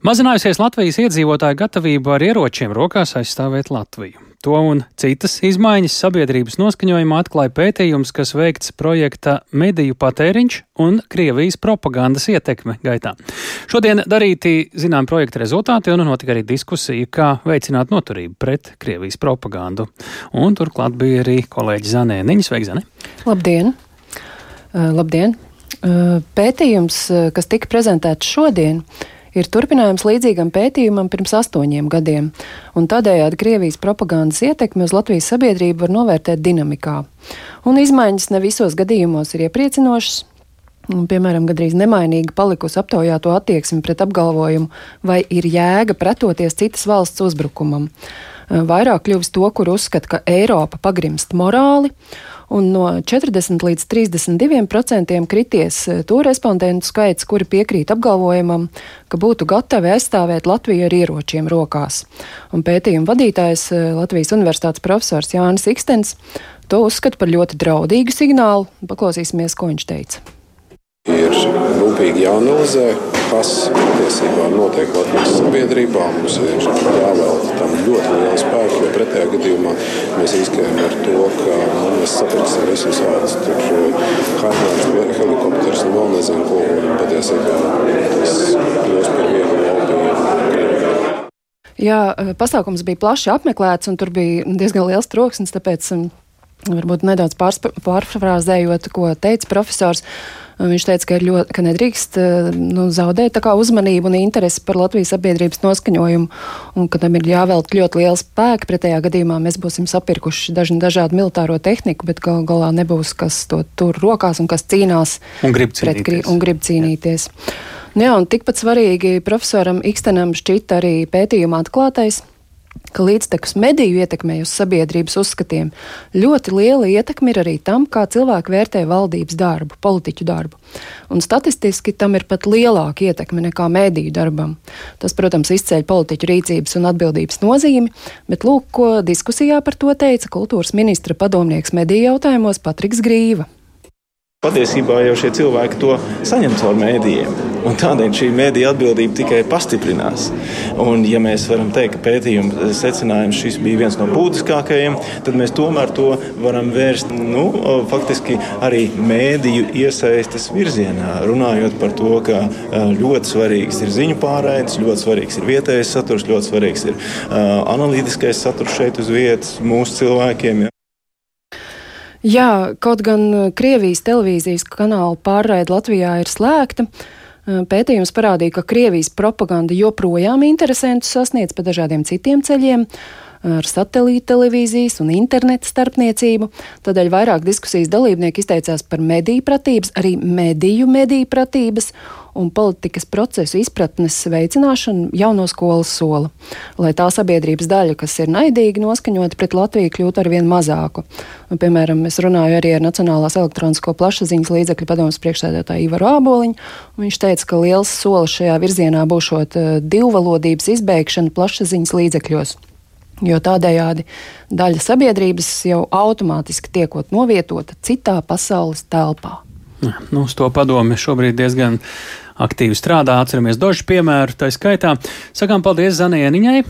Mazinājusies Latvijas iedzīvotāju gatavība ar ieročiem rokās aizstāvēt Latviju. To un citas izmaiņas sabiedrības noskaņojumā atklāja pētījums, kas veikts projekta Mediju patēriņš un Krievijas propagandas ietekme gaitā. Šodien darīti zinām projekta rezultāti un notika arī diskusija, kā veicināt noturību pret Krievijas propagandu. Un turklāt bija arī kolēģi Zanē Niņas. Sveiki, Zane! Labdien! Uh, labdien! Uh, pētījums, kas tika prezentēts šodien, ir turpinājums līdzīgam pētījumam pirms astoņiem gadiem, un tādējādi Krievijas propagandas ietekmi uz Latvijas sabiedrību var novērtēt dinamikā. Un izmaiņas ne visos gadījumos ir iepriecinošas. Un, piemēram, gandrīz nemainīga palikusi aptaujāto attieksme pret apgalvojumu, vai ir jēga pretoties citas valsts uzbrukumam. Vairāk kļuvis to, kur uzskata, ka Eiropa pagrimst morāli, un no 40 līdz 32 procentiem krities eh, to respondentu skaits, kuri piekrīt apgalvojumam, ka būtu gatavi aizstāvēt Latviju ar ieročiem rokās. Un pētījuma vadītājs eh, Latvijas Universitātes profesors Jānis Ikstens to uzskata par ļoti draudīgu signālu. Paklausīsimies, ko viņš teica. Ir rūpīgi jāanalizē, kas patiesībā notiek Latvijas sabiedrībā. Mums ir jāvelta tam ļoti liela pretējā gadījumā mēs riskējam ar to, ka nu, mēs sapirksim visus vārdus, tur haitnāts helikopters un vēl nezinu ko, patiesībā tas kļūs par vienu laupienu. Jā, pasākums bija plaši apmeklēts, un tur bija diezgan liels troksnis, tāpēc um, varbūt nedaudz pārfrāzējot, ko teica profesors. Viņš teica, ka, ļoti, ka nedrīkst eh, nu, zaudēt uzmanību un interesi par Latvijas sabiedrības noskaņojumu, un ka tam ir jāvelk ļoti liela spēka. Pretējā gadījumā mēs būsim sapirkuši daži, dažādu militāro tehniku, bet gal galā nebūs kas to tur rokās un kas cīnās un grib cīnīties. Pret, un grib cīnīties. Jā. Jā, un tikpat svarīgi profesoram Ikstenam šķita arī pētījuma atklātais ka līdztekus mediju ietekmei uz sabiedrības uzskatiem ļoti liela ietekme ir arī tam, kā cilvēki vērtē valdības darbu, politiķu darbu. Un statistiski tam ir pat lielāka ietekme nekā mediju darbam. Tas, protams, izceļ politiķu rīcības un atbildības nozīmi, bet lūk, ko diskusijā par to teica kultūras ministra padomnieks mediju jautājumos Patriks Grīva. Patiesībā jau šie cilvēki to saņem caur mēdījiem, un tādēļ šī mēdīja atbildība tikai pastiprinās. Un, ja mēs varam teikt, ka pētījuma secinājums šis bija viens no būtiskākajiem, tad mēs tomēr to varam vērst nu, faktiski arī mēdīju iesaistes virzienā. Runājot par to, ka ļoti svarīgs ir ziņu pārraides, ļoti svarīgs ir vietējais saturs, ļoti svarīgs ir analītiskais saturs šeit uz vietas mūsu cilvēkiem. Ja. Jā, kaut gan uh, Krievijas televīzijas kanāla pārraide Latvijā ir slēgta. Uh, pētījums parādīja, ka Krievijas propaganda joprojām interesantus sasniedz pa dažādiem citiem ceļiem ar satelīta televīzijas un interneta starpniecību. Tādēļ vairāk diskusijas dalībnieki izteicās par mediju pratības, arī mediju mediju pratības un politikas procesu izpratnes veicināšanu jau no skolas sola, lai tā sabiedrības daļa, kas ir naidīgi noskaņota pret Latviju, kļūtu ar vien mazāku. Un, piemēram, es runāju arī ar Nacionālās elektronisko plašsaziņas līdzekļu padomus priekšsēdētāju Ivaru Āboliņu, un viņš teica, ka liels solis šajā virzienā būšot divvalodības izbeigšana plašsaziņas līdzekļos jo tādējādi daļa sabiedrības jau automātiski tiekot novietota citā pasaules telpā. Nu, uz to padomu šobrīd diezgan aktīvi strādā. Atceramies dažus piemērus, tā skaitā. Sakām paldies Zanieniņai.